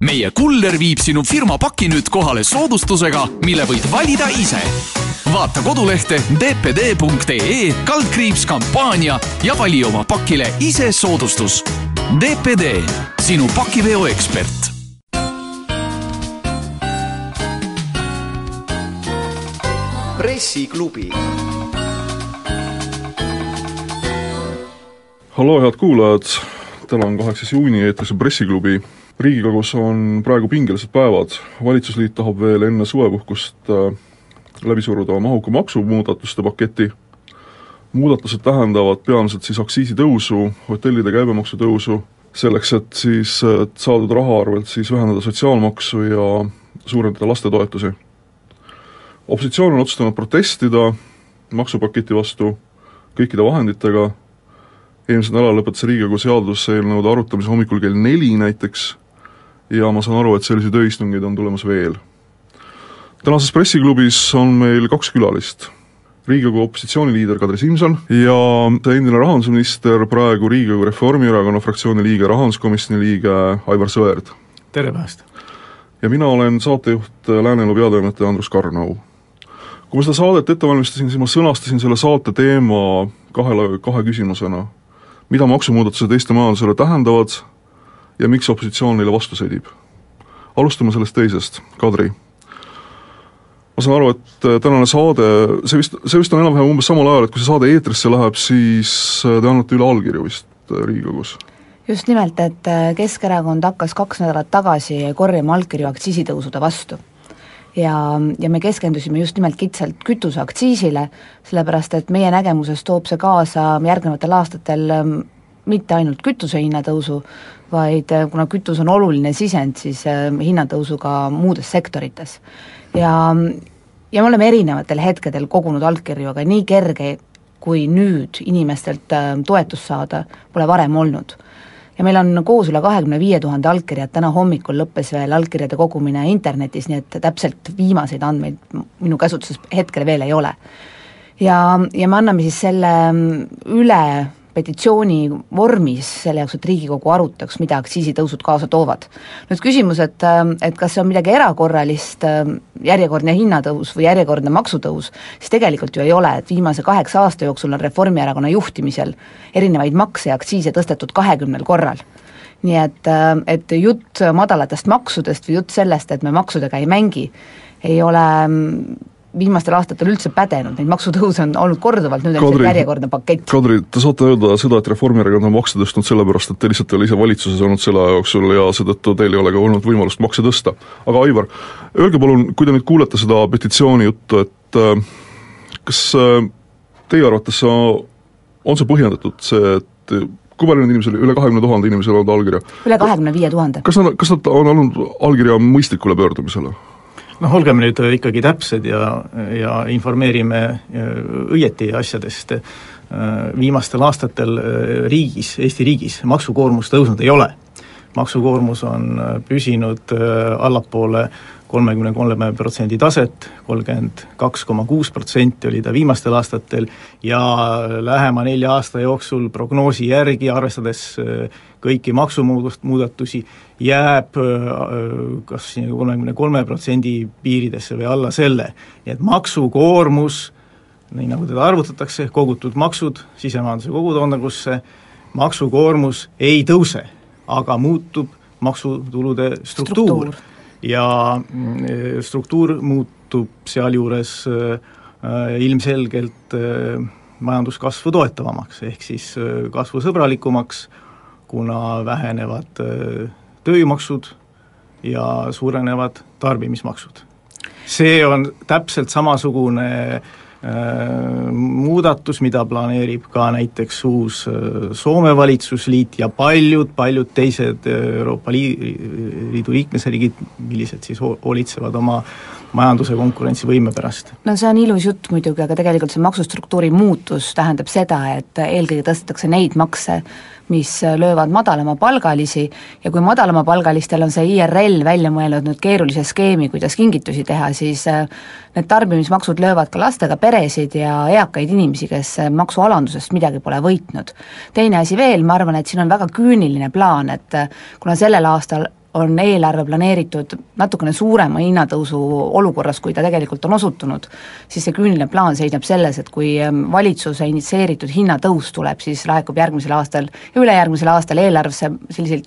meie kuller viib sinu firma paki nüüd kohale soodustusega, mille võid valida ise. vaata kodulehte dpd.ee kaldkriips kampaania ja vali oma pakile ise soodustus. DPD, sinu pakiveo ekspert pressiklubi. hallo, head kuulajad, täna on kaheksas juuni, eetris on Pressiklubi. Riigikogus on praegu pingelised päevad, valitsusliit tahab veel enne suvepuhkust äh, läbi suruda mahuka maksumuudatuste paketi, muudatused tähendavad peamiselt siis aktsiisitõusu, hotellide käibemaksu tõusu, selleks, et siis et saadud raha arvelt siis vähendada sotsiaalmaksu ja suurendada lastetoetusi. Opositsioon on otsustanud protestida maksupaketi vastu kõikide vahenditega, eelmisel nädalal lõpetas Riigikogu seaduseelnõude arutamise hommikul kell neli näiteks ja ma saan aru, et selliseid ööistungeid on tulemas veel. tänases pressiklubis on meil kaks külalist. Riigikogu opositsiooniliider Kadri Simson ja endine rahandusminister, praegu Riigikogu Reformierakonna fraktsiooni liige, rahanduskomisjoni liige Aivar Sõerd. tere päevast! ja mina olen saatejuht, Lääne-Elu peatoimetaja Andrus Karnau kui ma seda saadet ette valmistasin, siis ma sõnastasin selle saate teema kahele, kahe küsimusena. mida maksumuudatused Eesti majandusele tähendavad ja miks opositsioon neile vastu sõdib? alustame sellest teisest, Kadri. ma saan aru, et äh, tänane saade, see vist, see vist on enam-vähem umbes samal ajal, et kui see saade eetrisse läheb, siis äh, te annate üle allkirju vist äh, Riigikogus just nimelt, et Keskerakond hakkas kaks nädalat tagasi korjama allkirju aktsiisitõusude vastu ja, ja me keskendusime just nimelt kitsalt kütuseaktsiisile, sellepärast et meie nägemuses toob see kaasa järgnevatel aastatel ähm, mitte ainult kütuse hinnatõusu, vaid äh, kuna kütus on oluline sisend, siis ähm, hinnatõusu ka muudes sektorites. ja, ja me oleme erinevatel hetkedel kogunud allkirju, aga nii kerge kui nüüd inimestelt ähm, toetust saada, pole varem olnud ja meil on koos üle kahekümne viie tuhande allkirja, täna hommikul lõppes veel allkirjade kogumine internetis, nii et täpselt viimaseid andmeid minu käsutuses hetkel veel ei ole. ja, ja me anname siis selle üle petitsiooni vormis selle jaoks, et Riigikogu arutaks, mida aktsiisitõusud kaasa toovad. nüüd küsimus, et, et kas see on midagi erakorralist, järjekordne hinnatõus või järjekordne maksutõus, siis tegelikult ju ei ole, et viimase kaheksa aasta jooksul on Reformierakonna juhtimisel erinevaid makse ja aktsiise tõstetud kahekümnel korral nii et, et jutt madalatest maksudest või jutt sellest, et me maksudega ei mängi, ei ole viimastel aastatel üldse pädenud, neid maksutõuse on olnud korduvalt, nüüd on lihtsalt järjekordne pakett. Kadri, te saate öelda seda, et Reformierakond on makse tõstnud sellepärast, et te lihtsalt ei ole ise valitsuses olnud selle aja jooksul ja seetõttu teil ei ole ka olnud võimalust makse tõsta. aga Aivar, öelge palun, kui te nüüd kuulete seda petitsiooni juttu, et äh, kas äh, teie arvates on see põhjendatud, see, et kui palju neid inimesi oli, üle kahekümne tuhande inimesel olnud allkirja? üle kahekümne viie tuhande. kas nad, kas nad on andnud allkirja mõistlikule pöördumisele? Noh, olgem nüüd ikkagi täpsed ja, ja informeerime äh, õieti asjadest, äh, viimastel aastatel äh, riigis, Eesti riigis maksukoormus tõusnud ei ole. maksukoormus on püsinud allapoole kolmekümne kolme protsendi taset, kolmkümmend kaks koma kuus protsenti oli ta viimastel aastatel ja lähema nelja aasta jooksul prognoosi järgi, arvestades kõiki maksumuudatusi, jääb kas kolmekümne kolme protsendi piiridesse või alla selle. nii et maksukoormus, nii nagu teda arvutatakse, kogutud maksud sisemajanduse kogutoodangusse, maksukoormus ei tõuse, aga muutub maksutulude struktuur, struktuur ja mm, struktuur muutub sealjuures äh, ilmselgelt äh, majanduskasvu toetavamaks, ehk siis äh, kasvusõbralikumaks, kuna vähenevad tööjõumaksud ja suurenevad tarbimismaksud. see on täpselt samasugune äh, Äh, muudatus, mida planeerib ka näiteks uus äh, Soome valitsusliit ja paljud-paljud teised äh, Euroopa Liidu liikmesriigid, millised siis hoolitsevad oma majanduse konkurentsivõime pärast. no see on ilus jutt muidugi, aga tegelikult see maksustruktuuri muutus tähendab seda, et eelkõige tõstetakse neid makse, mis löövad madalamapalgalisi ja kui madalamapalgalistel on see IRL välja mõelnud nüüd keerulise skeemi, kuidas kingitusi teha, siis äh, need tarbimismaksud löövad ka lastega peresid ja eakaid inimesi, kes maksualandusest midagi pole võitnud. teine asi veel, ma arvan, et siin on väga küüniline plaan, et äh, kuna sellel aastal on eelarve planeeritud natukene suurema hinnatõusu olukorras, kui ta tegelikult on osutunud, siis see küüniline plaan seisneb selles, et kui valitsuse initsieeritud hinnatõus tuleb, siis laekub järgmisel aastal ja ülejärgmisel aastal eelarvesse selliseid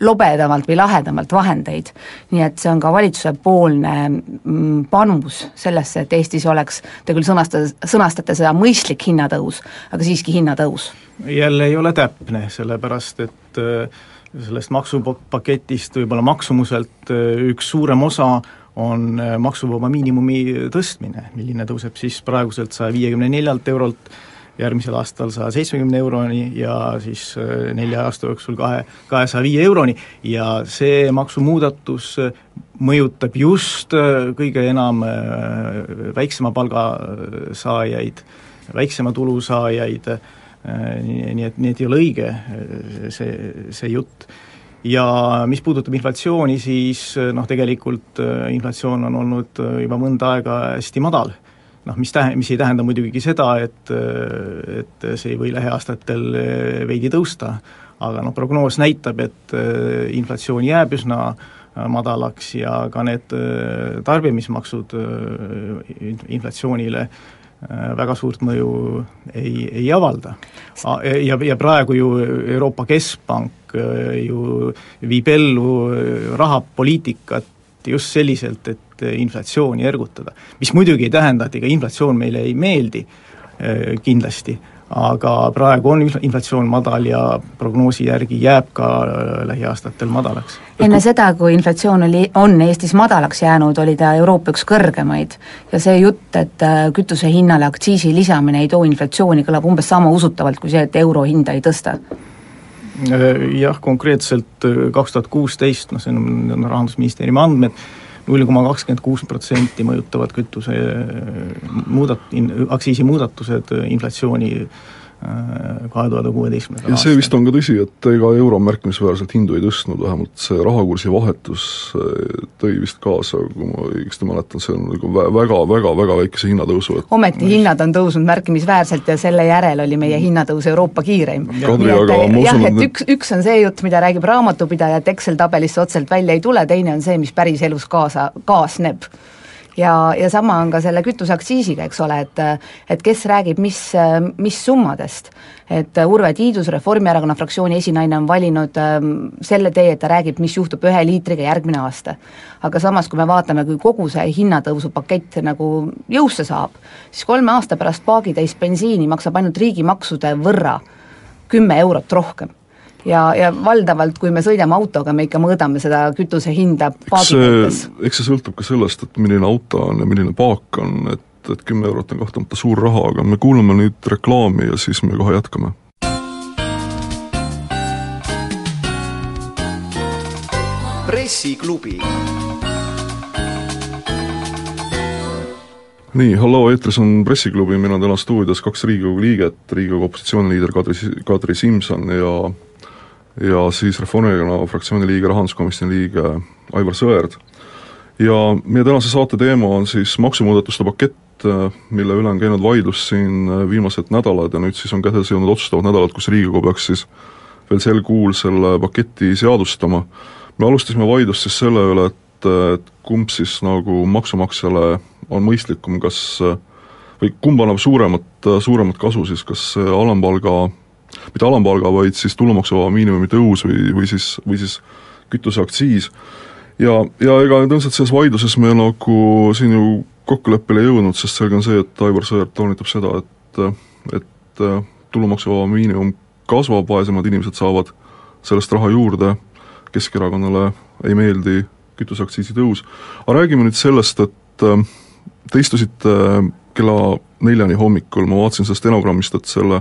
lobedamalt või lahedamalt vahendeid. nii et see on ka valitsuse poolne mm, panus sellesse, et Eestis oleks, te küll sõnastate, sõnastate seda mõistlik hinnatõus, aga siiski hinnatõus. jälle ei ole täpne, sellepärast et äh, sellest maksupaketist võib-olla maksumuselt äh, üks suurem osa on äh, maksuvaba miinimumi tõstmine, milline tõuseb siis praeguselt saja viiekümne neljalt eurolt järgmisel aastal saja seitsmekümne euroni ja siis äh, nelja aasta jooksul kahe, kahesaja viie euroni. Ja see maksumuudatus mõjutab just kõige enam väiksema palga saajaid, väiksema tulu saajaid, nii et, nii et ei ole õige äh, see, see jutt. ja mis puudutab inflatsiooni, siis äh, noh, tegelikult inflatsioon on olnud juba mõnda aega hästi madal. noh, mis tähe-, mis ei tähenda muidugi seda, et, et see ei või lähiaastatel veidi tõusta, aga noh, prognoos näitab, et inflatsioon jääb üsna madalaks ja ka need tarbimismaksud inflatsioonile Äh, väga suurt mõju ei, ei avalda. Ja, ja praegu ju Euroopa Keskpank äh, ju viib ellu rahapoliitikat just selliselt, et inflatsiooni ergutada. mis muidugi ei tähenda, et ega inflatsioon meile ei meeldi äh, kindlasti aga praegu on inflatsioon madal ja prognoosi järgi jääb ka äh, lähiaastatel madalaks. enne seda, kui inflatsioon oli, on Eestis madalaks jäänud, oli ta Euroopa üks kõrgemaid ja see jutt, et äh, kütuse hinnale aktsiisi lisamine ei too inflatsiooni, kõlab umbes sama usutavalt kui see, et euro hinda ei tõsta äh, jah, konkreetselt kaks tuhat kuusteist, noh see on, on Rahandusministeeriumi andmed, null koma kakskümmend kuus protsenti mõjutavad kütuse muudat-, aktsiisimuudatused inflatsiooni kahe tuhande kuueteistkümnendal aastal. see vist on ka tõsi, et ega euro märkimisväärselt hindu ei tõstnud, vähemalt see rahakursi vahetus äh, tõi vist kaasa, kui ma õigesti mäletan, see on nagu väga, väga, väga väikese hinnatõusu, et ometi hinnad on tõusnud märkimisväärselt ja selle järel oli meie hinnatõus Euroopa kiireim. Kadri, aga ma usun, et üks, üks on see jutt, mida räägib raamatupidaja, et Excel tabelisse otseselt välja ei tule, teine on see, mis päriselus kaasa, kaasneb ja, ja sama on ka selle kütuseaktsiisiga, eks ole, et et kes räägib mis, mis summadest. et Urve Tiidus, Reformierakonna fraktsiooni esinaine, on valinud ähm, selle tee, et ta räägib, mis juhtub ühe liitriga järgmine aasta. aga samas, kui me vaatame, kui kogu see hinnatõusu pakett nagu jõusse saab, siis kolme aasta pärast paagitäis bensiini maksab ainult riigimaksude võrra kümme eurot rohkem ja, ja valdavalt, kui me sõidame autoga, me ikka mõõdame seda kütuse hinda paagi mõttes. eks see sõltub ka sellest, et milline auto on ja milline paak on, et, et kümme eurot on kahtlemata suur raha, aga me kuulame nüüd reklaami ja siis me kohe jätkame. pressiklubi nii, halloo, eetris on Pressiklubi, meil on täna stuudios kaks Riigikogu liiget, Riigikogu opositsiooniliider Kadri, Kadri Simson ja ja siis Reformierakonna fraktsiooni liige, rahanduskomisjoni liige Aivar Sõerd. ja meie tänase saate teema on siis maksumuudatuste pakett, mille üle on käinud vaidlus siin viimased nädalad ja nüüd siis on käes jõudnud otsustavad nädalad, kus Riigikogu peaks siis veel sel kuul selle paketi seadustama. me alustasime vaidlust siis selle üle, et, et kumb siis nagu maksumaksjale on mõistlikum, kas või kumb annab suuremat, suuremat kasu siis, kas alampalga mitte alampalga, vaid siis tulumaksuvaba miinimumi tõus või, või siis, või siis kütuseaktsiis. ja, ja ega tõenäoliselt selles vaidluses me nagu siin ju kokkuleppele ei jõudnud, sest selge on see, et Aivar Sõerd toonitab seda, et, et tulumaksuvaba miinimum kasvab, vaesemad inimesed saavad sellest raha juurde, Keskerakonnale ei meeldi kütuseaktsiisi tõus. aga räägime nüüd sellest, et te istusite kella neljani hommikul, ma vaatasin sellest stenogrammist, et selle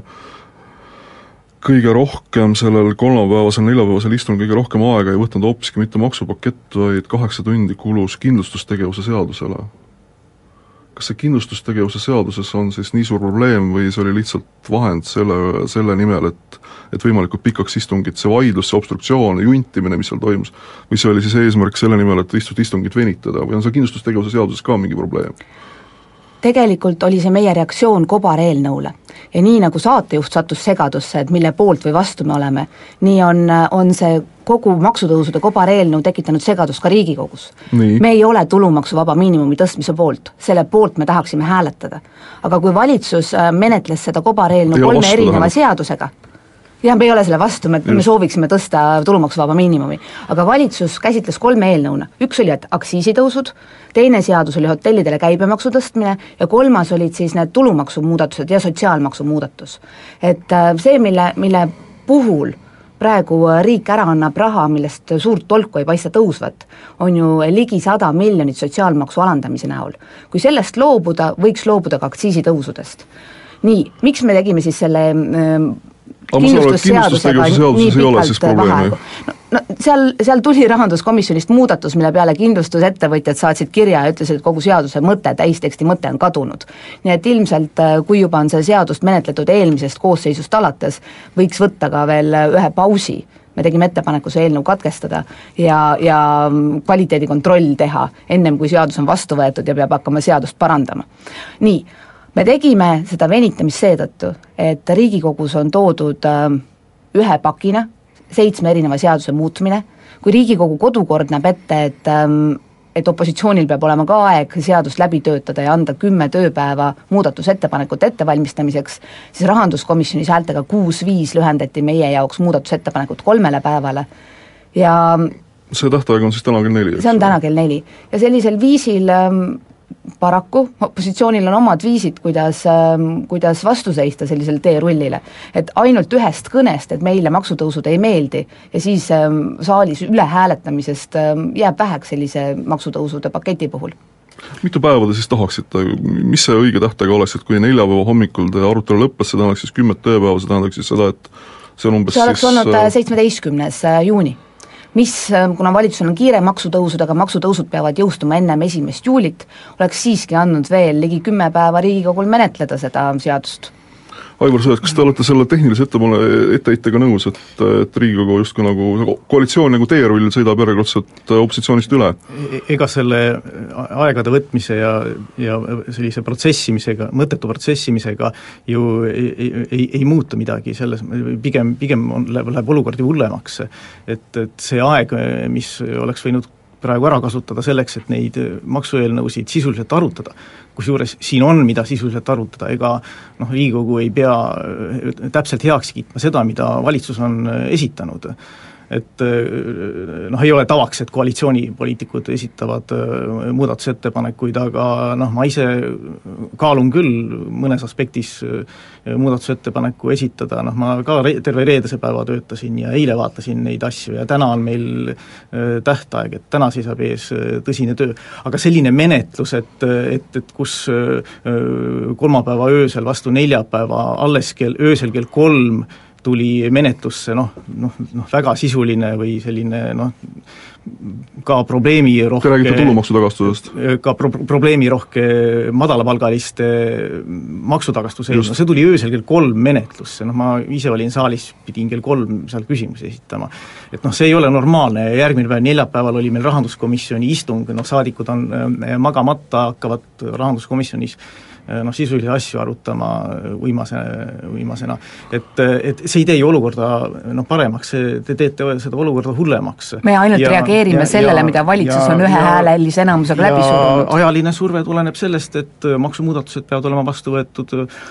kõige rohkem sellel kolmapäevasel, neljapäevasel istungil kõige rohkem aega ei võtnud hoopiski mitte maksupakett, vaid kaheksa tundi kulus kindlustustegevuse seadusele. kas see kindlustustegevuse seaduses on siis nii suur probleem või see oli lihtsalt vahend selle, selle nimel, et et võimalikult pikaks istungit, see vaidlus, see obstruktsioon, juntimine, mis seal toimus, või see oli siis eesmärk selle nimel, et istut-, istungit venitada või on seal kindlustustegevuse seaduses ka mingi probleem? Tegelikult oli see meie reaktsioon kobareelnõule. ja nii, nagu saatejuht sattus segadusse, et mille poolt või vastu me oleme, nii on, on see kogu maksutõusude kobareelnõu tekitanud segadust ka Riigikogus. me ei ole tulumaksuvaba miinimumi tõstmise poolt, selle poolt me tahaksime hääletada. aga kui valitsus äh, menetles seda kobareelnõu kolme erineva seadusega, jah, me ei ole selle vastu, me, me sooviksime tõsta tulumaksuvaba miinimumi. aga valitsus käsitles kolme eelnõuna, üks oli, et aktsiisitõusud, teine seadus oli hotellidele käibemaksu tõstmine ja kolmas olid siis need tulumaksumuudatused ja sotsiaalmaksu muudatus. et äh, see, mille, mille puhul praegu riik ära annab raha, millest suurt tolku ei paista tõusvat, on ju ligi sada miljonit sotsiaalmaksu alandamise näol. kui sellest loobuda, võiks loobuda ka aktsiisitõusudest. nii, miks me tegime siis selle äh, kindlustusseadusega nii pikalt vaheaegu. no, no seal, seal tuli rahanduskomisjonist muudatus, mille peale kindlustusettevõtjad saatsid kirja ja ütlesid, et kogu seaduse mõte, täisteksti mõte on kadunud. nii et ilmselt, äh, kui juba on seda seadust menetletud eelmisest koosseisust alates, võiks võtta ka veel äh, ühe pausi me tegime ettepaneku see eelnõu katkestada ja, ja mm, kvaliteedikontroll teha, ennem kui seadus on vastu võetud ja peab hakkama seadust parandama. nii me tegime seda venitamist seetõttu, et Riigikogus on toodud äh, ühe pakina seitsme erineva seaduse muutmine, kui Riigikogu kodukord näeb ette, et ähm, et opositsioonil peab olema ka aeg seadust läbi töötada ja anda kümme tööpäeva muudatusettepanekute ettevalmistamiseks, siis rahanduskomisjonis häältega kuus-viis lühendati meie jaoks muudatusettepanekut kolmele päevale. Ja see tähtaeg on siis täna kell neli, see on täna kell neli. Ja sellisel viisil ähm, paraku opositsioonil on omad viisid, kuidas, ähm, kuidas vastu seista sellisele teerullile. et ainult ühest kõnest, et meile maksutõusud ei meeldi ja siis ähm, saalis ülehääletamisest ähm, jääb väheks sellise maksutõusude paketi puhul. Mitu päeva te siis tahaksite, mis see õige tähtaeg oleks, et kui neljapäeva hommikul teie arutelu lõppes, see tähendaks siis kümmet tööpäeva, see tähendaks siis seda, et see on umbes see oleks siis olnud äh, seitsmeteistkümnes äh, juuni mis, äh, kuna valitsusel on kiire maksutõusudega, maksutõusud peavad jõustuma ennem esimest juulit, oleks siiski andnud veel ligi kümme päeva Riigikogul menetleda seda seadust Aivar Sõerd, kas te olete selle tehnilise ettepane-, etteheitega nõus, et, et Riigikogu justkui nagu, nagu koalitsioon nagu teerull sõidab järjekordselt opositsioonist üle? E-, ega selle aegade võtmise ja, ja sellise protsessimisega, mõttetu protsessimisega ju ei, ei, ei muutu midagi, selles pigem, pigem on, läheb, läheb olukord ju hullemaks. et, et see aeg, mis oleks võinud praegu ära kasutada selleks, et neid maksueelnõusid sisuliselt arutada. Kusjuures siin on, mida sisuliselt arutada, ega noh, Riigikogu ei pea täpselt heaks kiitma seda, mida valitsus on esitanud et äh, noh, ei ole tavaks, et koalitsioonipoliitikud esitavad äh, muudatusettepanekuid, aga noh, ma ise kaalun küll mõnes aspektis äh, muudatusettepaneku esitada, noh ma ka re-, terve reedese päeva töötasin ja eile vaatasin neid asju ja täna on meil tähtaeg, et täna seisab ees tõsine töö. aga selline menetlus, et, et, et kus kolmapäeva öösel vastu neljapäeva alles kell, öösel kell kolm tuli menetlusse noh, noh, noh väga sisuline või selline noh, ka probleemirohke Te räägite tulumaksu tagastusest? ka pro-, probleemirohke madalapalgaliste maksutagastuse eelnõu, see tuli öösel kell kolm menetlusse, noh ma ise olin saalis, pidin kell kolm seal küsimusi esitama. et noh, see ei ole normaalne. Ja järgmine päev, neljapäeval oli meil rahanduskomisjoni istung, noh saadikud on äh, magamata, hakkavad rahanduskomisjonis Äh, noh, sisulisi asju arutama uimase, uimasena. et, et see ei tee ju olukorda noh, paremaks, te teete seda olukorda hullemaks. me ainult ja, reageerime ja, sellele, mida valitsus ja, on ühehäälelise enamusega läbi surunud. ajaline surve tuleneb sellest, et maksumuudatused peavad olema vastu võetud äh,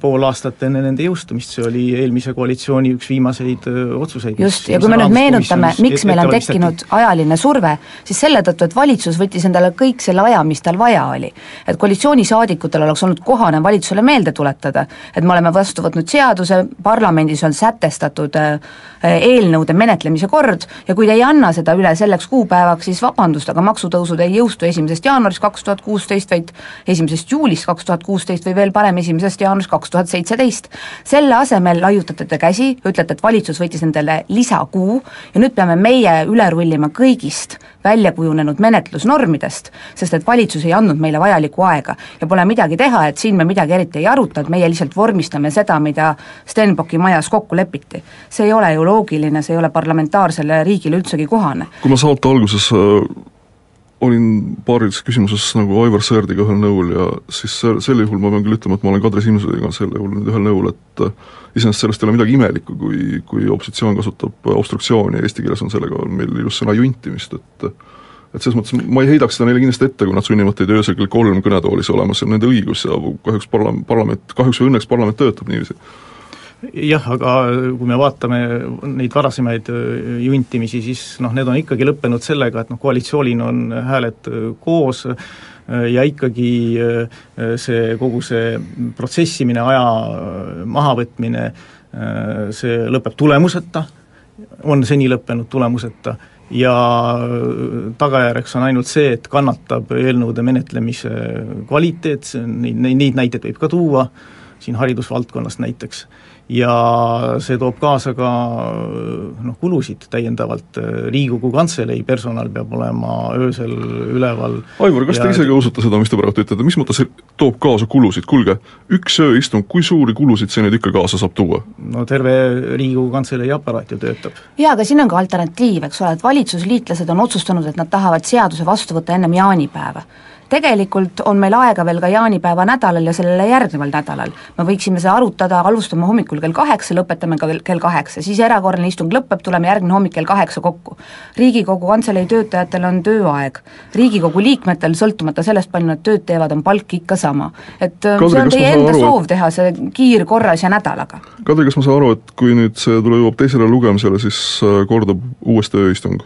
pool aastat enne nende jõustumist, see oli eelmise koalitsiooni üks viimaseid äh, otsuseid. just, ja kui me nüüd meenutame, miks meil on tekkinud ajaline surve, siis selle tõttu, et valitsus võttis endale kõik selle aja, mis tal vaja oli. et koalitsioonisaadikutel oleks oleks olnud kohane valitsusele meelde tuletada, et me oleme vastu võtnud seaduse, parlamendis on sätestatud äh, eelnõude menetlemise kord ja kui te ei anna seda üle selleks kuupäevaks, siis vabandust, aga maksutõusud ei jõustu esimesest jaanuarist kaks tuhat kuusteist, vaid esimesest juulist kaks tuhat kuusteist või veel parem, esimesest jaanuarist kaks tuhat seitseteist. selle asemel laiutate te käsi, ütlete, et valitsus võttis endale lisakuu ja nüüd peame meie üle rullima kõigist välja kujunenud menetlusnormidest, sest et valitsus ei andnud meile vajalikku aega ja pole midagi teha, et siin me midagi eriti ei aruta, et meie lihtsalt vormistame seda, mida Stenbocki majas kokku lepiti. see ei ole ju loogiline, see ei ole parlamentaarsele riigile üldsegi kohane. kui ma saate alguses äh, olin paaris küsimuses nagu Aivar Sõerdiga ühel nõul ja siis sel, sel juhul ma pean küll ütlema, et ma olen Kadri Simsoniga sel juhul nüüd ühel nõul, et äh, iseenesest sellest ei ole midagi imelikku, kui, kui opositsioon kasutab obstruktsiooni, eesti keeles on sellega meil ilus sõna juntimist, et et selles mõttes ma ei heidaks seda neile kindlasti ette, kui nad sunnivad teid öösel kell kolm kõnetoolis olema, see on nende õigus ja kahjuks parla-, parlament, kahjuks või õnneks parlament töötab niiviisi jah, aga kui me vaatame neid varasemaid äh, juntimisi, siis noh, need on ikkagi lõppenud sellega, et noh, koalitsioonil on hääled äh, koos äh, ja ikkagi see, kogu see protsessimine, aja mahavõtmine, see lõpeb tulemuseta, on seni lõppenud tulemuseta ja tagajärjeks on ainult see, et kannatab eelnõude menetlemise kvaliteet, neid, neid näiteid võib ka tuua, siin haridusvaldkonnast näiteks ja see toob kaasa ka noh, kulusid täiendavalt, Riigikogu Kantselei personal peab olema öösel üleval. Aivar, kas ja... te ise ka usute seda, mis te praegu ütlete, mis mõttes see toob kaasa kulusid, kuulge, üks ööistung, kui suuri kulusid see nüüd ikka kaasa saab tuua? no terve Riigikogu Kantselei aparaat ju töötab. jaa, aga siin on ka alternatiiv, eks ole, et valitsusliitlased on otsustanud, et nad tahavad seaduse vastu võtta ennem jaanipäeva tegelikult on meil aega veel ka jaanipäeva nädalal ja sellele järgneval nädalal. me võiksime seda arutada, alustame hommikul kell kaheksa, lõpetame ka kell kaheksa, siis erakorraline istung lõpeb, tuleme järgmine hommik kell kaheksa kokku. riigikogu Kantselei töötajatel on tööaeg, Riigikogu liikmetel, sõltumata sellest, palju nad tööd teevad, on palk ikka sama. et äh, Kadri, see on teie enda aru, soov teha see kiirkorras ja nädalaga. Kadri, kas ma saan aru, et kui nüüd see tule jõuab teisele lugemisele, siis äh, kordub uuesti ööistung?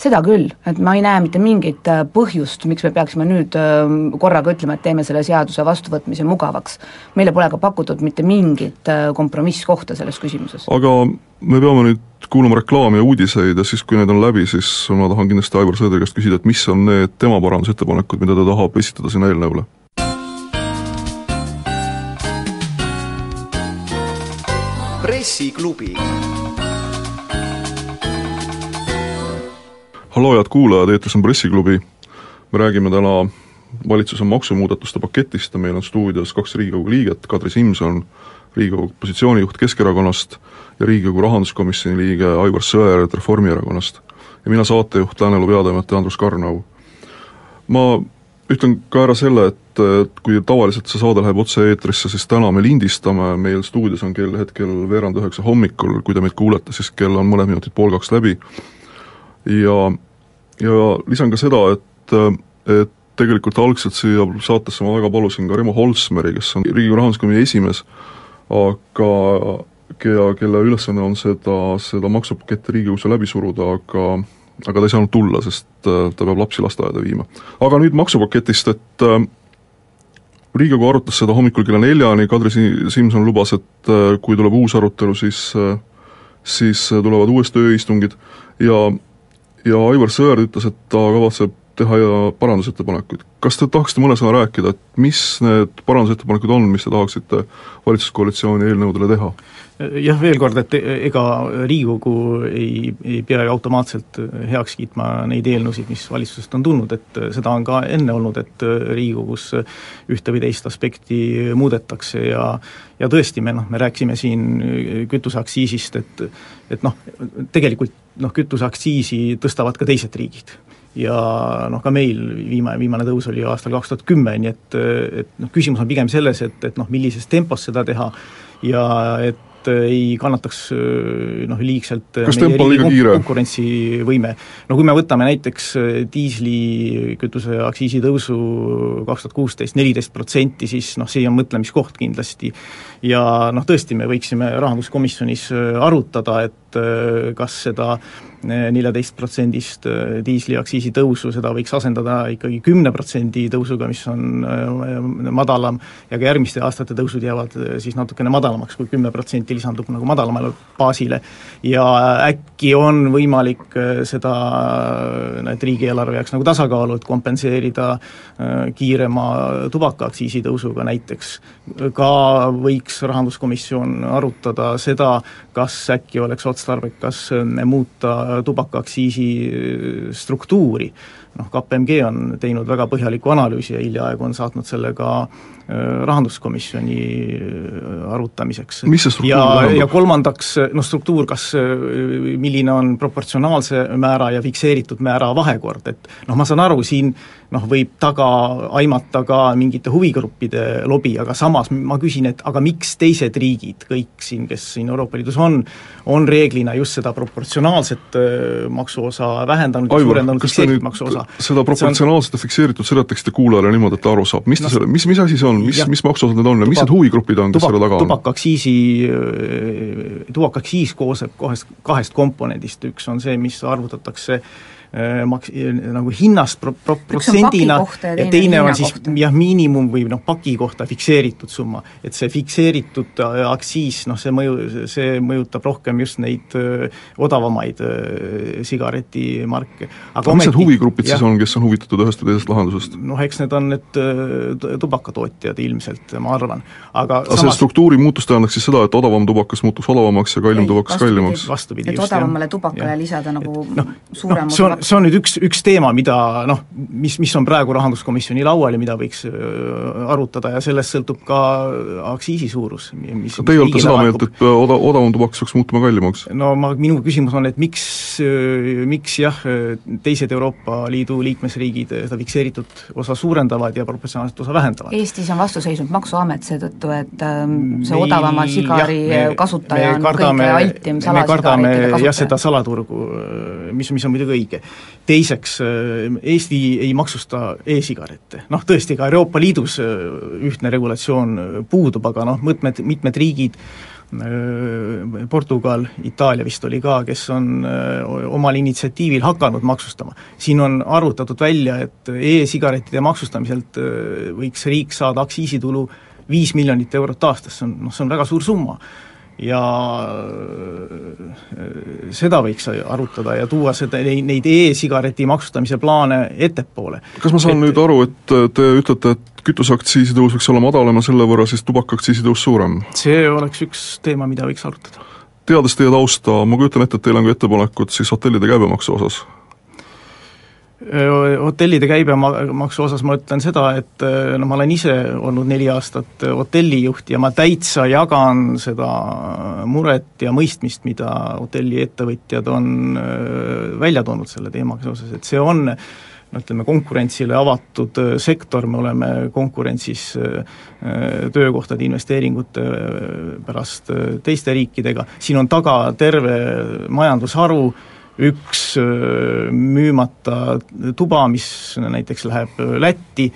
Seda küll, et ma ei näe mitte mingit äh, põhjust, miks me peaksime nüüd äh, korraga ütlema, et teeme selle seaduse vastuvõtmise mugavaks. meile pole ka pakutud mitte mingit äh, kompromisskohta selles küsimuses. aga me peame nüüd kuulama reklaami ja uudiseid ja siis, kui need on läbi, siis ma tahan kindlasti Aivar Sõõdri käest küsida, et mis on need tema parandusettepanekud, mida ta tahab esitada sinna eelnõule? pressiklubi halloo, head kuulajad, eetris on Pressiklubi, me räägime täna valitsuse maksumuudatuste paketist ja meil on stuudios kaks Riigikogu liiget, Kadri Simson, Riigikogu opositsioonijuht Keskerakonnast ja Riigikogu rahanduskomisjoni liige Aivar Sõerd Reformierakonnast. ja mina, saatejuht, Lääne-Elu peatoimetaja Andrus Karnau. ma ütlen ka ära selle, et kui tavaliselt see saade läheb otse-eetrisse, siis täna me lindistame, meil stuudios on kell hetkel veerand üheksa hommikul, kui te meid kuulete, siis kell on mõned minutid pool kaks läbi ja ja lisan ka seda, et, et tegelikult algselt siia saatesse ma väga palusin ka Remo Holsmeri, kes on Riigikogu rahanduskomisjoni esimees, aga kea, kelle ülesanne on seda, seda maksupaketti Riigikogus läbi suruda, aga aga ta ei saanud tulla, sest ta peab lapsi lasteaeda viima. aga nüüd maksupaketist, et Riigikogu arutas seda hommikul kella neljani, Kadri Simson lubas, et kui tuleb uus arutelu, siis siis tulevad uuesti ööistungid ja ja Aivar Sõerd ütles, et ta kavatseb teha parandusettepanekuid. kas te tahaksite mõne sõna rääkida, et mis need parandusettepanekud on, mis te tahaksite valitsuskoalitsiooni eelnõudele teha? jah, veel kord, et ega Riigikogu ei, ei pea ju automaatselt heaks kiitma neid eelnõusid, mis valitsusest on tulnud, et seda on ka enne olnud, et Riigikogus ühte või teist aspekti muudetakse ja ja tõesti, me noh, me rääkisime siin kütuseaktsiisist, et et noh, tegelikult noh, kütuseaktsiisi tõstavad ka teised riigid ja noh, ka meil viimane, viimane tõus oli aastal kaks tuhat kümme, nii et, et noh, küsimus on pigem selles, et, et noh, millises tempos seda teha ja et ei kannataks noh, liigselt kas tempo on liiga kiire? konkurentsivõime. no kui me võtame näiteks diislikütuse aktsiisitõusu kaks tuhat kuusteist neliteist protsenti, siis noh, see on mõtlemiskoht kindlasti. Ja noh, tõesti, me võiksime rahanduskomisjonis arutada, et kas seda neljateistprotsendist äh, diisliaktsiisi tõusu, seda võiks asendada ikkagi kümne protsendi tõusuga, mis on äh, madalam, ja ka järgmiste aastate tõusud jäävad äh, siis natukene madalamaks, kui kümme protsenti lisandub nagu madalamale baasile. ja äkki on võimalik seda, et riigieelarve jääks nagu tasakaalu, et kompenseerida kiirema tubakaaktsiisi tõusuga näiteks. ka võiks rahanduskomisjon arutada seda, kas äkki oleks otstarbekas otstarbekas muuta tubakaaktsiisi struktuuri. Noh, KPMG on teinud väga põhjaliku analüüsi ja hiljaaegu on saatnud selle ka äh, rahanduskomisjoni äh, arutamiseks. ja, ja kolmandaks, noh struktuur, kas, äh, milline on proportsionaalse määra ja fikseeritud määra vahekord, et noh, ma saan aru, siin noh, võib taga aimata ka mingite huvigruppide lobi, aga samas ma küsin, et aga miks teised riigid, kõik siin, kes siin Euroopa Liidus on, on reeglina just seda proportsionaalset maksuosa vähendanud ja suurendanud fikseeritud maksuosa? seda proportsionaalset ja fikseeritud seletaksite kuulajale niimoodi, et ta aru saab, mis ta no, selle, mis, mis asi see on, mis, mis maksuosad need on? Ja mis need huvigrupid on, kes tubak, selle taga on? tubakaaktsiisi, tubakaaktsiis koosneb kahest, kahest komponendist, üks on see, mis arvutatakse Äh, maks-, nagu hinnast pro-, pro-, protsendina ja, teine on siis jah, miinimum või noh, paki kohta fikseeritud summa. et see fikseeritud äh, aktsiis, noh see mõju, see mõjutab rohkem just neid öö, äh, odavamaid öö, sigaretimarke. aga mis need huvigrupid jah, siis on, kes on huvitatud ühest või teisest lahendusest? noh, eks need on need tubakatootjad ilmselt, ma arvan, aga aga see struktuuri muutus tähendaks siis seda, et odavam tubakas muutuks odavamaks ja kallim tubakas kallimaks? vastupidi, et odavamale tubakale ja. lisada nagu no, suurema no, see on, see on nüüd üks, üks teema, mida noh, mis, mis on praegu Rahanduskomisjoni laual ja mida võiks arutada ja sellest sõltub ka aktsiisi suurus, mis Teie olete seda meelt, et oda-, odavam tubakas peaks muutuma kallimaks? no ma, minu küsimus on, et miks, miks jah, teised Euroopa Liidu liikmesriigid seda fikseeritud osa suurendavad ja proportsionaalset osa vähendavad? Eestis on vastu seisnud Maksuamet seetõttu, et see odavama sigari jah, me, kasutaja me on kardame, kõige altim salasigarettide kasutaja. jah, seda salaturgu, mis, mis on muidugi õige teiseks, äh, Eesti ei maksusta e-sigarette, noh tõesti, ka Euroopa Liidus äh, ühtne regulatsioon äh, puudub, aga noh, mitmed, mitmed riigid Portugal, Itaalia vist oli ka, kes on omal initsiatiivil hakanud maksustama. siin on arvutatud välja, et e-sigarettide maksustamiselt võiks riik saada aktsiisitulu viis miljonit eurot aastas, see on, noh, see on väga suur summa ja äh, seda võiks arutada ja tuua seda, neid e-sigareti maksustamise plaane ettepoole. kas ma saan et, nüüd aru, et te ütlete, et kütuseaktsiisi tõus võiks olla madalam ja selle võrra siis tubakaaktsiisi tõus suurem? see oleks üks teema, mida võiks arutada. teades teie tausta, ma kujutan ette, et teil on ka ettepanekud siis hotellide käibemaksu osas hotellide käibemaksu osas ma ütlen seda, et no ma olen ise olnud neli aastat hotellijuht ja ma täitsa jagan seda muret ja mõistmist, mida hotelliettevõtjad on välja toonud selle teemaga seoses, et see on no ütleme, konkurentsile avatud sektor, me oleme konkurentsis töökohtade investeeringute pärast teiste riikidega, siin on taga terve majandusharu, üks müümata tuba, mis näiteks läheb Lätti,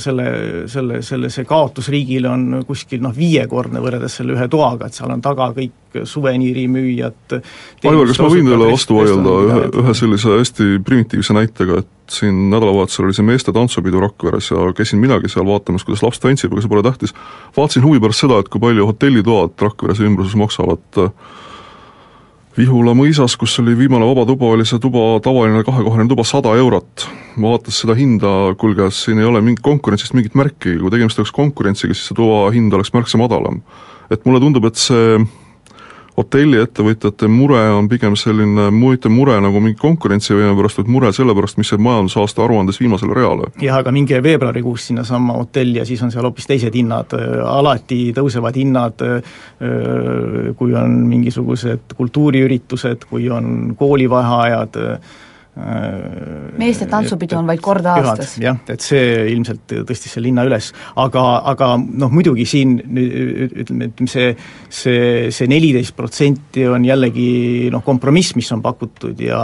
selle, selle, selle, see kaotus riigile on kuskil noh, viiekordne võrreldes selle ühe toaga, et seal on taga kõik suveniirimüüjad Aivar, kas ma võin teile vastu vaielda ühe, ühe sellise hästi primitiivse näitega, et siin nädalavahetusel oli see meeste tantsupidu Rakveres ja käisin minagi seal vaatamas, kuidas laps tantsib, aga see pole tähtis. vaatasin huvi pärast seda, et kui palju hotellitoad Rakveres ja ümbruses maksavad äh, Vihula mõisas, kus oli viimane vaba tuba, oli see tuba, tavaline kahekohaline tuba, sada eurot. vaatas seda hinda, kuulge, siin ei ole mingit konkurentsist mingit märki, kui tegemist oleks konkurentsiga, siis see tuba hind oleks märksa madalam. et mulle tundub, et see hotelliettevõtjate mure on pigem selline mitte mure nagu mingi konkurentsivõime pärast, vaid mure selle pärast, mis jääb majandusaasta aruandes viimasele reale. jah, aga minge veebruarikuus sinnasamma hotelli ja siis on seal hoopis teised hinnad, alati tõusevad hinnad, kui on mingisugused kultuuriüritused, kui on koolivaheajad, meeste tantsupidu on vaid kord aastas. jah, et see ilmselt tõstis selle hinna üles, aga, aga noh, muidugi siin ütleme, ütleme see, see, see neliteist protsenti on jällegi noh, kompromiss, mis on pakutud ja,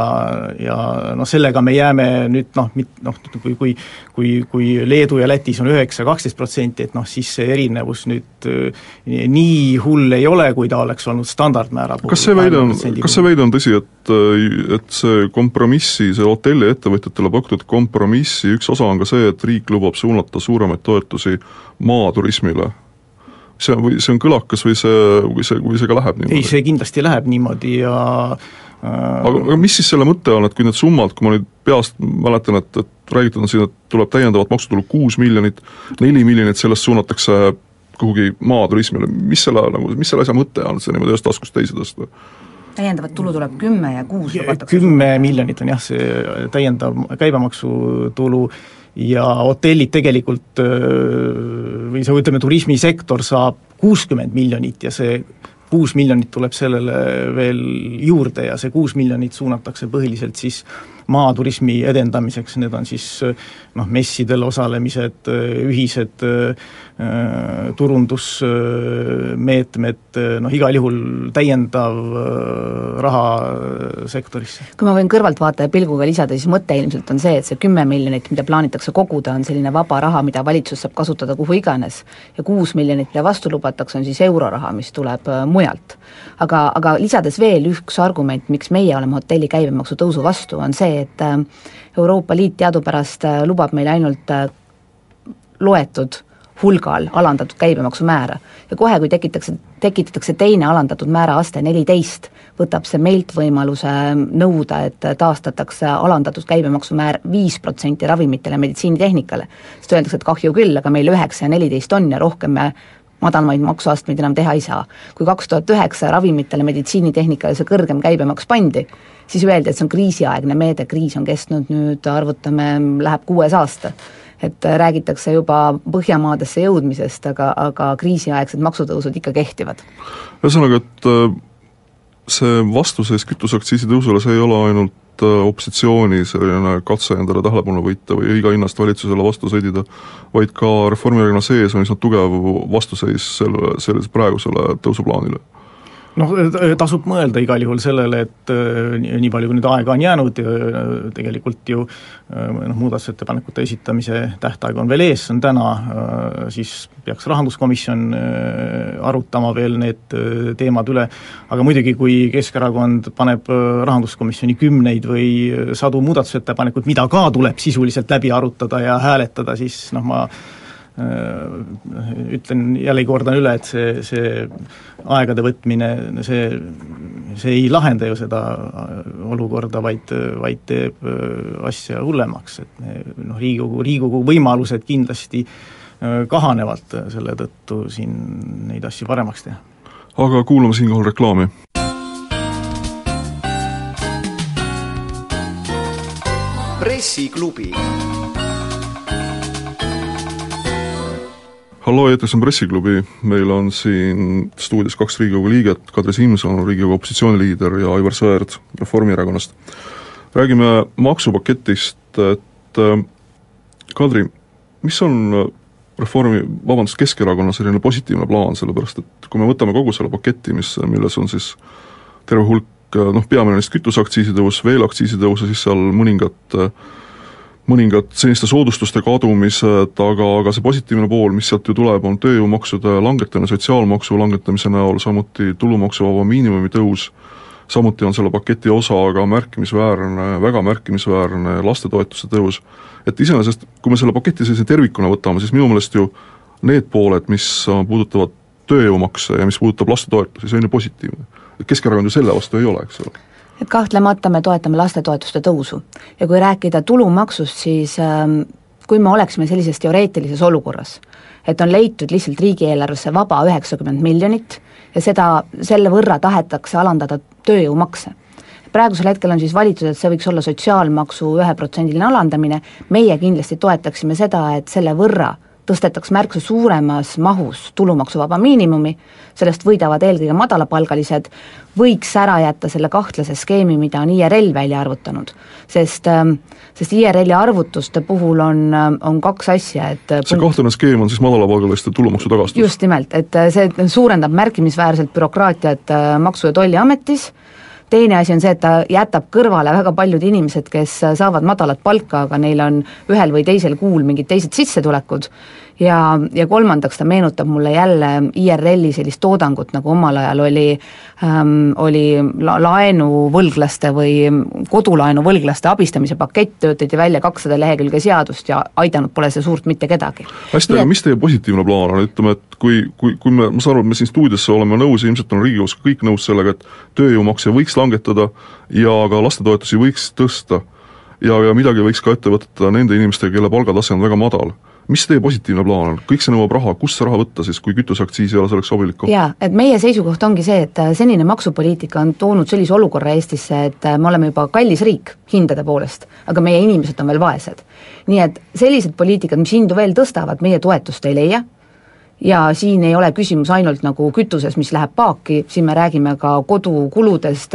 ja noh, sellega me jääme nüüd noh, mit-, noh, kui, kui kui, kui Leedu ja Lätis on üheksa, kaksteist protsenti, et noh, siis see erinevus nüüd nii hull ei ole, kui ta oleks olnud standardmäära puhul. kas see väide on, kas see väide on tõsi, et, et see kompromiss kompromissi, see hotelliettevõtjatele pakutud kompromissi üks osa on ka see, et riik lubab suunata suuremaid toetusi maaturismile see on, või see on kõlakas või see, või see, või see ka läheb niimoodi? ei, see kindlasti läheb niimoodi ja äh... aga, aga mis siis selle mõte on, et kui need summad, kui ma nüüd peast mäletan, et, et räägitud on siin, et tuleb täiendavat maksutulu kuus miljonit, neli miljonit sellest suunatakse kuhugi maaturismile, mis selle nagu, mis selle asja mõte on, see niimoodi ühest taskust teise tõsta? täiendavat tulu tuleb kümme ja kuus lubatakse kümme miljonit on jah, see täiendav käibemaksutulu ja hotellid tegelikult või see, ütleme, turismisektor saab kuuskümmend miljonit ja see kuus miljonit tuleb sellele veel juurde ja see kuus miljonit suunatakse põhiliselt siis maaturismi edendamiseks, need on siis noh, messidel osalemised, ühised Äh, turundusmeetmed, noh igal juhul täiendav raha sektorisse. kui ma võin kõrvaltvaataja pilguga lisada, siis mõte ilmselt on see, et see kümme miljonit, mida plaanitakse koguda, on selline vaba raha, mida valitsus saab kasutada kuhu iganes, ja kuus miljonit, mida vastu lubatakse, on siis euroraha, mis tuleb mujalt. aga, aga lisades veel üks argument, miks meie oleme hotelli käibemaksu tõusu vastu, on see, et Euroopa Liit teadupärast lubab meile ainult loetud hulgal alandatud käibemaksumäära. ja kohe, kui tekitakse, tekitatakse teine alandatud määra aste, neliteist, võtab see meilt võimaluse nõuda, et taastatakse alandatud käibemaksumäär viis protsenti ravimitele, meditsiinitehnikale. sest öeldakse, et kahju küll, aga meil üheksa ja neliteist on ja rohkem me madalamaid maksuastmeid enam teha ei saa. kui kaks tuhat üheksa ravimitele, meditsiinitehnikale see kõrgem käibemaks pandi, siis öeldi, et see on kriisiaegne meede, kriis on kestnud nüüd, arvutame, läheb kuues aasta et räägitakse juba Põhjamaadesse jõudmisest, aga, aga kriisiaegsed maksutõusud ikka kehtivad. ühesõnaga, et äh, see vastuseis kütuseaktsiisi tõusule, see ei ole ainult äh, opositsiooni selline katse endale tähelepanu võita või iga hinnast valitsusele vastu sõdida, vaid ka Reformierakonna sees on üsna tugev vastuseis selle, sellise praegusele tõusuplaanile noh, tasub mõelda igal juhul sellele, et äh, nii palju, kui nüüd aega on jäänud, äh, tegelikult ju äh, noh, muudatusettepanekute esitamise tähtaeg on veel ees, see on täna, siis peaks rahanduskomisjon arutama veel need teemad üle, aga muidugi, kui Keskerakond paneb rahanduskomisjoni kümneid või sadu muudatusettepanekuid, mida ka tuleb sisuliselt läbi arutada ja hääletada, siis noh, ma ütlen, jällegi kordan üle, et see, see aegade võtmine, see, see ei lahenda ju seda olukorda, vaid, vaid teeb äh, asja hullemaks, et noh, Riigikogu, Riigikogu võimalused kindlasti äh, kahanevad selle tõttu siin neid asju paremaks teha. aga kuulame siinkohal reklaami. pressiklubi hallo, eetris on Pressiklubi, meil on siin stuudios kaks Riigikogu liiget, Kadri Simson, Riigikogu opositsiooni liider ja Aivar Sõerd Reformierakonnast. räägime maksupaketist, et äh, Kadri, mis on äh, Reformi, vabandust, Keskerakonna selline positiivne plaan, sellepärast et kui me võtame kogu selle paketi, mis, milles on siis terve hulk äh, noh, peamine neist kütuseaktsiisi tõus, veel aktsiisi tõus ja siis seal mõningad äh, mõningad seniste soodustuste kadumised, aga, aga see positiivne pool, mis sealt ju tuleb, on tööjõumaksude langetamine sotsiaalmaksu langetamise näol, samuti tulumaksuvaba miinimumi tõus, samuti on selle paketi osa aga märkimisväärne, väga märkimisväärne lastetoetuse tõus. et iseenesest, kui me selle paketi sellise tervikuna võtame, siis minu meelest ju need pooled, mis puudutavad tööjõumakse ja mis puudutab lastetoetusi, see on ju positiivne. Keskerakond ju selle vastu ei ole, eks ole et kahtlemata me toetame lastetoetuste tõusu. ja kui rääkida tulumaksust, siis ähm, kui me oleksime sellises teoreetilises olukorras, et on leitud lihtsalt riigieelarvesse vaba üheksakümmend miljonit ja seda, selle võrra tahetakse alandada tööjõumakse praegusel hetkel on siis valitud, et see võiks olla sotsiaalmaksu üheprotsendiline alandamine, meie kindlasti toetaksime seda, et selle võrra tõstetaks märksa suuremas mahus tulumaksuvaba miinimumi, sellest võidavad eelkõige madalapalgalised, võiks ära jätta selle kahtlase skeemi, mida on IRL välja arvutanud. sest, ähm, sest IRL-i arvutuste puhul on, ähm, on kaks asja, et äh, see kahtlane skeem on siis madalapalgaliste tulumaksu tagastus? just nimelt, et äh, see suurendab märkimisväärselt bürokraatiat äh, Maksu- ja Tolliametis, teine asi on see, et ta jätab kõrvale väga paljud inimesed, kes saavad madalat palka, aga neil on ühel või teisel kuul mingid teised sissetulekud ja, ja kolmandaks ta meenutab mulle jälle IRL-i sellist toodangut, nagu omal ajal oli ähm,, oli la-, laenuvõlglaste või kodulaenuvõlglaste abistamise pakett, töötati välja kakssada lehekülge seadust ja aidanud pole see suurt mitte kedagi. hästi, aga mis teie positiivne plaan on, ütleme, et kui, kui, kui me, ma saan aru, et me siin stuudiosse oleme nõus ja ilmselt on Riigikogus kõik nõus sellega, et tööjõumakse võiks langetada ja ka lastetoetusi võiks tõsta. Ja, ja midagi võiks ka ette võtta nende inimestega, kelle palgatase on väga madal mis teie positiivne plaan on, kõik see nõuab raha, kust see raha võtta siis, kui kütuseaktsiis ei ole selleks sobilik koht? jaa, et meie seisukoht ongi see, et äh, senine maksupoliitika on toonud sellise olukorra Eestisse, et äh, me oleme juba kallis riik hindade poolest, aga meie inimesed on veel vaesed. nii et sellised poliitikad, mis hindu veel tõstavad, meie toetust ei leia, ja siin ei ole küsimus ainult nagu kütuses, mis läheb paaki, siin me räägime ka kodukuludest,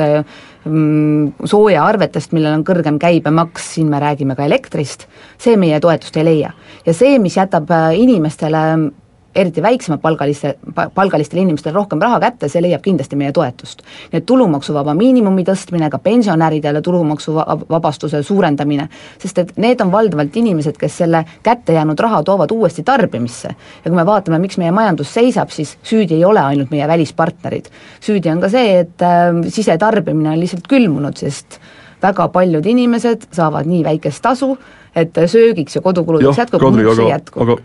mm, soojaarvetest, millel on kõrgem käibemaks, siin me räägime ka elektrist, see meie toetust ei leia. ja see, mis jätab äh, inimestele eriti väiksemapalgaliste, palgalistele inimestele rohkem raha kätte, see leiab kindlasti meie toetust. nii et tulumaksuvaba miinimumi tõstmine, ka pensionäridele tulumaksuvabastuse suurendamine, sest et need on valdavalt inimesed, kes selle kätte jäänud raha toovad uuesti tarbimisse. ja kui me vaatame, miks meie majandus seisab, siis süüdi ei ole ainult meie välispartnerid. süüdi on ka see, et äh, sisetarbimine on lihtsalt külmunud, sest väga paljud inimesed saavad nii väikest tasu, et söögiks ja kodukuludeks jätkub, muuks ei jätku. aga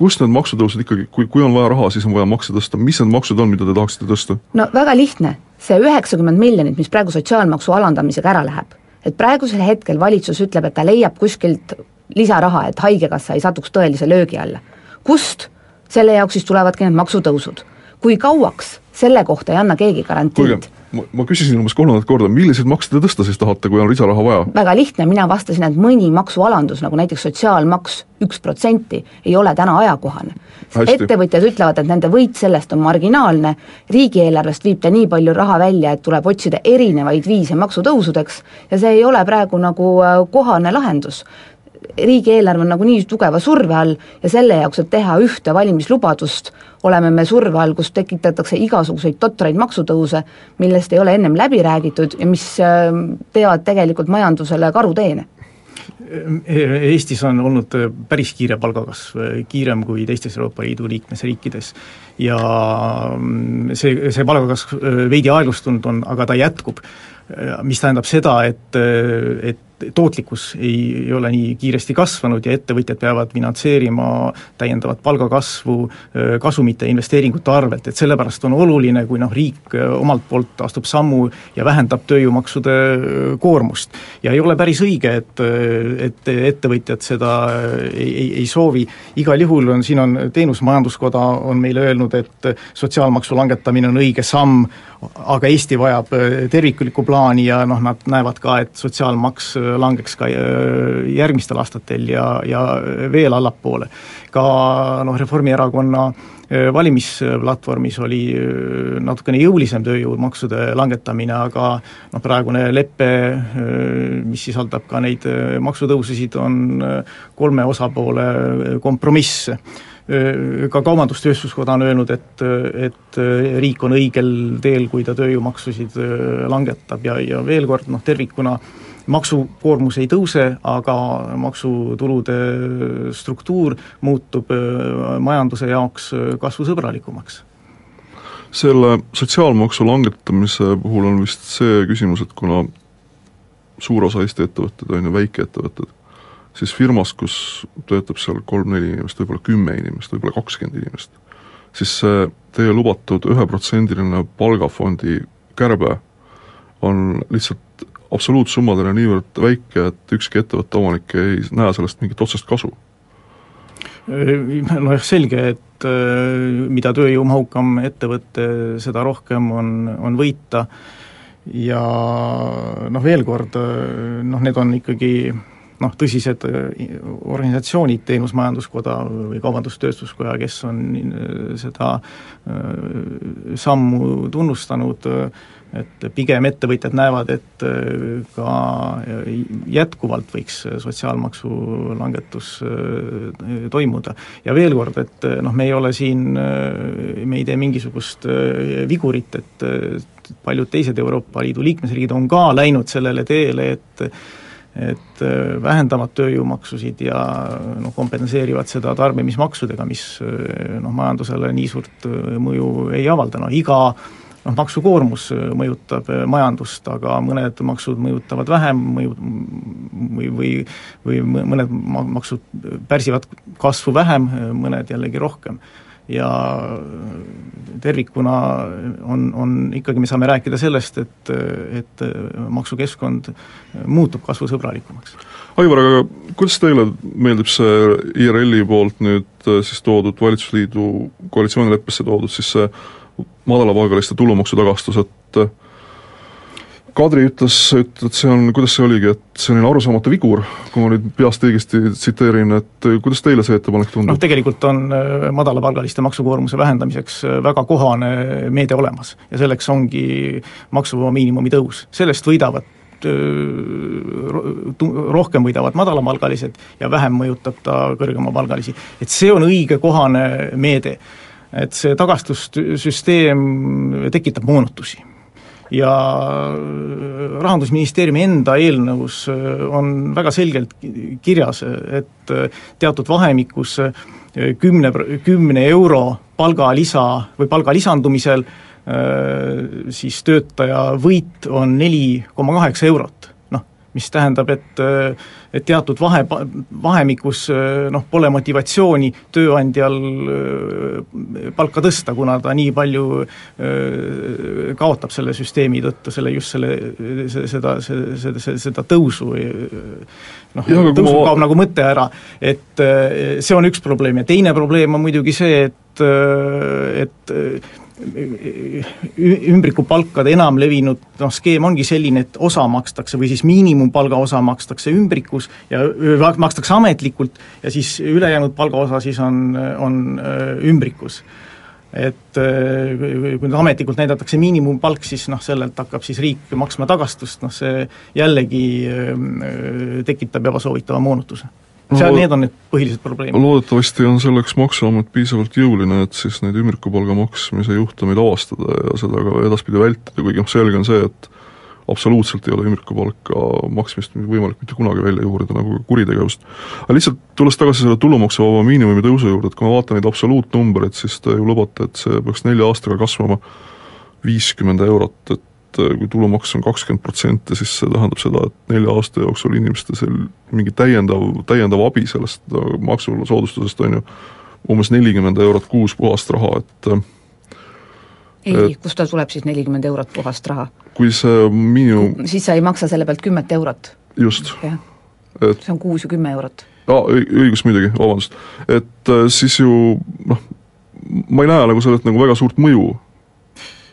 kust need maksutõusud ikkagi, kui, kui on vaja raha, siis on vaja makse tõsta, mis need maksud on, mida te tahaksite tõsta? no väga lihtne, see üheksakümmend miljonit, mis praegu sotsiaalmaksu alandamisega ära läheb, et praegusel hetkel valitsus ütleb, et ta leiab kuskilt lisaraha, et Haigekassa ei satuks tõelise löögi alla. kust? selle jaoks siis tulevadki need maksutõusud. Kui kauaks, selle kohta ei anna keegi garantiid ma, ma küsisin umbes kolmandat korda, milliseid makse te tõsta siis tahate, kui on lisaraha vaja? väga lihtne, mina vastasin, et mõni maksualandus, nagu näiteks sotsiaalmaks, üks protsenti, ei ole täna ajakohane. ettevõtjad ütlevad, et nende võit sellest on marginaalne, riigieelarvest viib ta nii palju raha välja, et tuleb otsida erinevaid viise maksutõusudeks ja see ei ole praegu nagu äh, kohane lahendus riigieelarve on nagunii tugeva surve all ja selle jaoks, et teha ühte valimislubadust, oleme me surve all, kus tekitatakse igasuguseid totraid maksutõuse, millest ei ole ennem läbi räägitud ja mis äh, teevad tegelikult majandusele karuteene Eestis on olnud päris kiire palgakasv, kiirem kui teistes Euroopa Liidu liikmesriikides. ja mm, see, see palgakasv veidi aeglustunud on, aga ta jätkub, mis tähendab seda, et, et tootlikkus ei, ei ole nii kiiresti kasvanud ja ettevõtjad peavad finantseerima täiendavat palgakasvu kasumite ja investeeringute arvelt, et sellepärast on oluline, kui noh, riik omalt poolt astub sammu ja vähendab tööjõumaksude koormust. ja ei ole päris õige, et, et ettevõtjad seda ei, ei, ei soovi, igal juhul on, siin on Teenusmajanduskoda on meile öelnud, et sotsiaalmaksu langetamine on õige samm, aga Eesti vajab terviklikku plaani ja noh, nad näevad ka, et sotsiaalmaks langeks ka äh, järgmistel aastatel ja, ja veel allapoole. ka noh, Reformierakonna äh, valimisplatvormis oli äh, natukene jõulisem tööjõumaksude langetamine, aga noh, praegune lepe, mis sisaldab ka neid maksutõususid, on kolme osapoole kompromiss ka Kaubandus-Tööstuskoda on öelnud, et, et riik on õigel teel, kui ta tööjõumaksusid langetab ja, ja veel kord noh, tervikuna maksukoormus ei tõuse, aga maksutulude struktuur muutub äh, majanduse jaoks äh, kasvusõbralikumaks. Selle sotsiaalmaksu langetamise puhul on vist see küsimus, et kuna suur osa Eesti ettevõtteid on ju väikeettevõtted, siis firmas, kus töötab seal kolm-neli inimest, võib-olla kümme inimest, võib-olla kakskümmend inimest, siis see teie lubatud üheprotsendiline palgafondi kärbe on lihtsalt absoluutsummadena niivõrd väike, et ükski ettevõtte omanik ei näe sellest mingit otsest kasu? nojah, selge, et äh, mida tööjõumahukam ettevõte, seda rohkem on, on võita ja noh, veel kord, äh, noh, need on ikkagi noh, tõsised äh, organisatsioonid, Teenusmajanduskoda või Kaubandus-Tööstuskoja, kes on seda sammu tunnustanud, et pigem ettevõtjad näevad, et äh, ka jätkuvalt võiks sotsiaalmaksu langetus äh, toimuda. ja veel kord, et äh, noh, me ei ole siin, me ei tee mingisugust vigurit, et paljud teised Euroopa Liidu liikmesriigid on ka läinud sellele teele, et et vähendavad tööjõumaksusid ja noh, kompenseerivad seda tarbimismaksudega, mis noh, majandusele nii suurt mõju ei avalda, no iga äh, noh, maksukoormus äh, mõjutab äh, majandust, aga mõned maksud mõjutavad vähem, mõju või, või või mõned maksud pärsivad kasvu vähem, mõned jällegi rohkem. ja tervikuna on, on ikkagi, me saame rääkida sellest, et, et maksukeskkond muutub kasvusõbralikumaks. Aivar, aga kuidas teile meeldib see IRL-i poolt nüüd siis toodud valitsusliidu koalitsioonileppesse toodud siis see madalapalgaliste tulumaksu tagastus, et Kadri ütles, et, et see on, kuidas see oligi, et selline arusaamatu vigur, kui ma nüüd peast õigesti tsiteerin, et kuidas teile see ettepanek tundub? noh, tegelikult on äh, madalapalgaliste maksukoormuse vähendamiseks äh, väga kohane meede olemas ja selleks ongi maksuvaba miinimumi tõus, sellest võidavad äh, rohkem võidavad madalamapalgalised ja vähem mõjutab ta kõrgemapalgalisi. et see on õige kohane meede. Et see tagastussüsteem tekitab moonutusi. Ja Rahandusministeeriumi enda eelnõus äh, on väga selgelt kirjas, et äh, teatud vahemikus äh, kümne, kümne euro palgalisa või palga lisandumisel siis töötaja võit on neli koma kaheksa eurot mis tähendab, et et teatud vahe, vahemikus noh, pole motivatsiooni tööandjal palka tõsta, kuna ta nii palju kaotab selle süsteemi tõttu, selle just selle, seda, seda, seda tõusu noh, tõusu ma... kaob nagu mõte ära, et see on üks probleem. Ja teine probleem on muidugi see, et, et ümbrikupalkade enamlevinud noh, skeem ongi selline, et osa makstakse või siis miinimumpalga osa makstakse ümbrikus ja makstakse ametlikult ja siis ülejäänud palgaosa siis on, on ümbrikus. Et kui nüüd ametlikult näidatakse miinimumpalk, siis noh, sellelt hakkab siis riik maksma tagastust, noh see jällegi tekitab ebasoovitava moonutuse seal need on need põhilised probleemid. loodetavasti on selleks Maksuamet piisavalt jõuline, et siis neid ümbrikupalga maksmise juhtumeid avastada ja seda ka edaspidi vältida, kuigi noh, selge on see, et absoluutselt ei ole ümbrikupalka maksmist võimalik mitte kunagi välja juurida, nagu kuritegevust. aga lihtsalt tulles tagasi selle tulumaksuvaba miinimumi tõusu juurde, et kui ma vaatan neid absoluutnumbreid, siis te ju lubate, et see peaks nelja aastaga kasvama viiskümmend eurot, et kui tulumaks on kakskümmend protsenti, siis see tähendab seda, et nelja aasta jooksul inimestel mingi täiendav, täiendav abi sellest äh, maksusoodustusest on ju umbes nelikümmend eurot kuus puhast raha, et äh, ei, kust tal tuleb siis nelikümmend eurot puhast raha? kui see miinimum siis sa ei maksa selle pealt kümmet eurot? just. et see on kuus ju kümme eurot. aa, õigus muidugi, vabandust. et siis ju noh, ma ei näe nagu sellelt nagu väga suurt mõju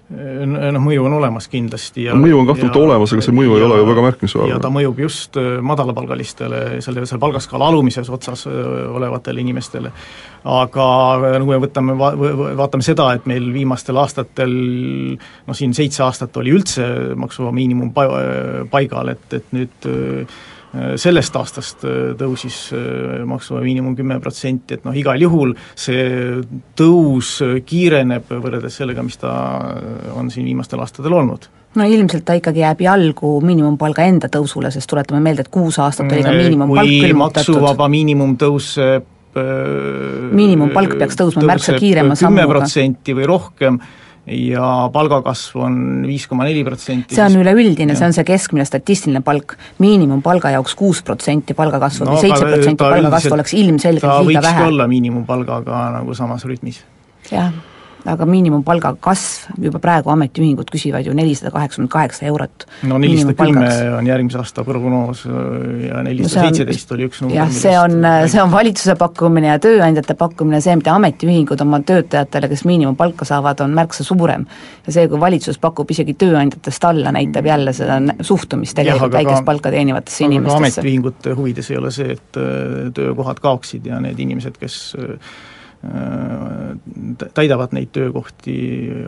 noh, mõju on olemas kindlasti ja mõju on kahtlemata olemas, aga see mõju ja, ei ole ju väga märkimisväärne. ja ta mõjub just äh, madalapalgalistele, selle, selle palgaskaala alumises otsas äh, olevatele inimestele. aga äh, no kui me võtame, vaatame seda, et meil viimastel aastatel noh, siin seitse aastat oli üldse maksuvaba miinimum paigal, et, et nüüd sellest aastast äh, tõusis äh, maksuvaba miinimum kümme protsenti, et noh, igal juhul see tõus kiireneb võrreldes sellega, mis ta on siin viimastel aastatel olnud no ilmselt ta ikkagi jääb jalgu miinimumpalga enda tõusule, sest tuletame meelde, et kuus aastat oli ka miinimumpalk külmutatud. maksuvaba miinimum tõuseb miinimumpalk peaks tõusma märksa kiirema sammuga. kümme protsenti või rohkem ja palgakasv on viis koma neli protsenti. see on üleüldine, see on see keskmine statistiline palk, miinimumpalga jaoks kuus protsenti palgakasvu no, või seitse protsenti palgakasvu oleks ilmselgelt liiga vähe. ta võikski olla miinimumpalgaga nagu samas rütmis. jah aga miinimumpalga kasv, juba praegu ametiühingud küsivad ju nelisada kaheksakümmend kaheksa eurot. no nelisada kümme on järgmise aasta prognoos ja nelisada seitseteist oli üks number. jah, see on, see on valitsuse pakkumine ja tööandjate pakkumine, see, mida ametiühingud oma töötajatele, kes miinimumpalka saavad, on märksa suurem. ja see, kui valitsus pakub isegi tööandjatest alla, näitab jälle seda suhtumist tegelikult väikest palka teenivatesse inimestesse. ametiühingute huvides ei ole see, et äh, töökohad kaoksid ja need inimesed, kes äh, Äh, täidavad neid töökohti,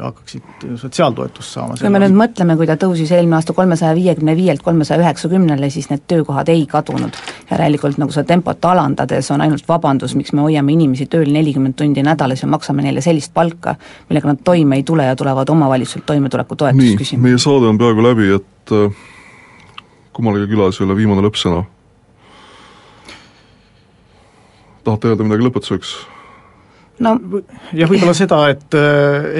hakkaksid sotsiaaltoetust saama. kui me nüüd mõtleme, kui ta tõusis eelmine aasta kolmesaja viiekümne viielt kolmesaja üheksakümnele, siis need töökohad ei kadunud. järelikult nagu seda tempot alandades on ainult vabandus, miks me hoiame inimesi tööl nelikümmend tundi nädalas ja maksame neile sellist palka, millega nad toime ei tule ja tulevad omavalitsuselt toimetulekutoetust küsima. meie saade on peaaegu läbi, et äh, kummalegi külas ei ole viimane lõppsõna. tahate öelda midagi lõpetuseks? No. Jah, võib-olla seda, et,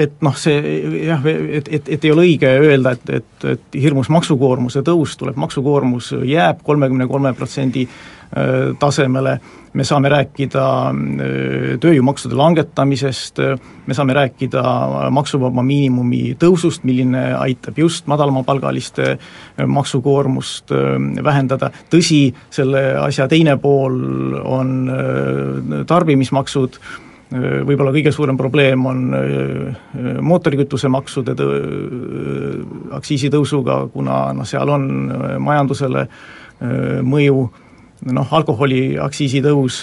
et noh, see jah, et, et, et ei ole õige öelda, et, et, et hirmus maksukoormuse tõus tuleb, maksukoormus jääb kolmekümne kolme protsendi tasemele, me saame rääkida tööjõumaksude langetamisest, me saame rääkida maksuvaba miinimumi tõusust, milline aitab just madalamapalgaliste maksukoormust vähendada, tõsi, selle asja teine pool on tarbimismaksud, võib-olla kõige suurem probleem on mootorikütusemaksude tõ-, aktsiisitõusuga, kuna noh, seal on majandusele mõju, noh, alkoholi aktsiisitõus,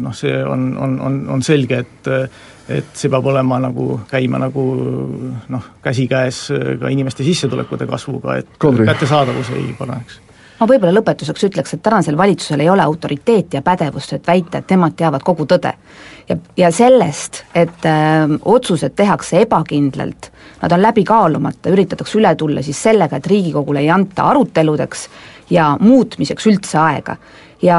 noh, see on, on, on, on selge, et et see peab olema nagu, käima nagu noh, käsikäes ka inimeste sissetulekute kasvuga, et Kadri. kättesaadavus ei paraneks ma võib-olla lõpetuseks ütleks, et tänasel valitsusel ei ole autoriteeti ja pädevust, et väita, et nemad teavad kogu tõde. Ja, ja sellest, et öö, otsused tehakse ebakindlalt, nad on läbi kaalumata, üritatakse üle tulla siis sellega, et Riigikogule ei anta aruteludeks ja muutmiseks üldse aega. ja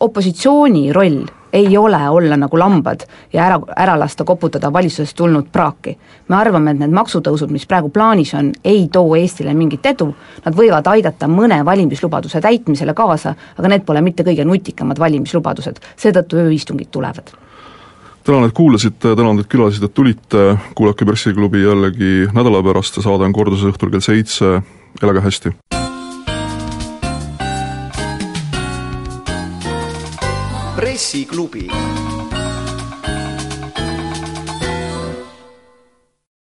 opositsiooni roll ei ole olla nagu lambad ja ära, ära lasta koputada valitsusest tulnud praaki. me arvame, et need maksutõusud, mis praegu plaanis on, ei too Eestile mingit edu, nad võivad aidata mõne valimislubaduse täitmisele kaasa, aga need pole mitte kõige nutikamad valimislubadused, seetõttu ööistungid tulevad tänan, et kuulasite, tänan, et külalised, et tulite, kuulake Pressiklubi jällegi nädala pärast, saade on korduses õhtul kell seitse, elage hästi! pressiklubi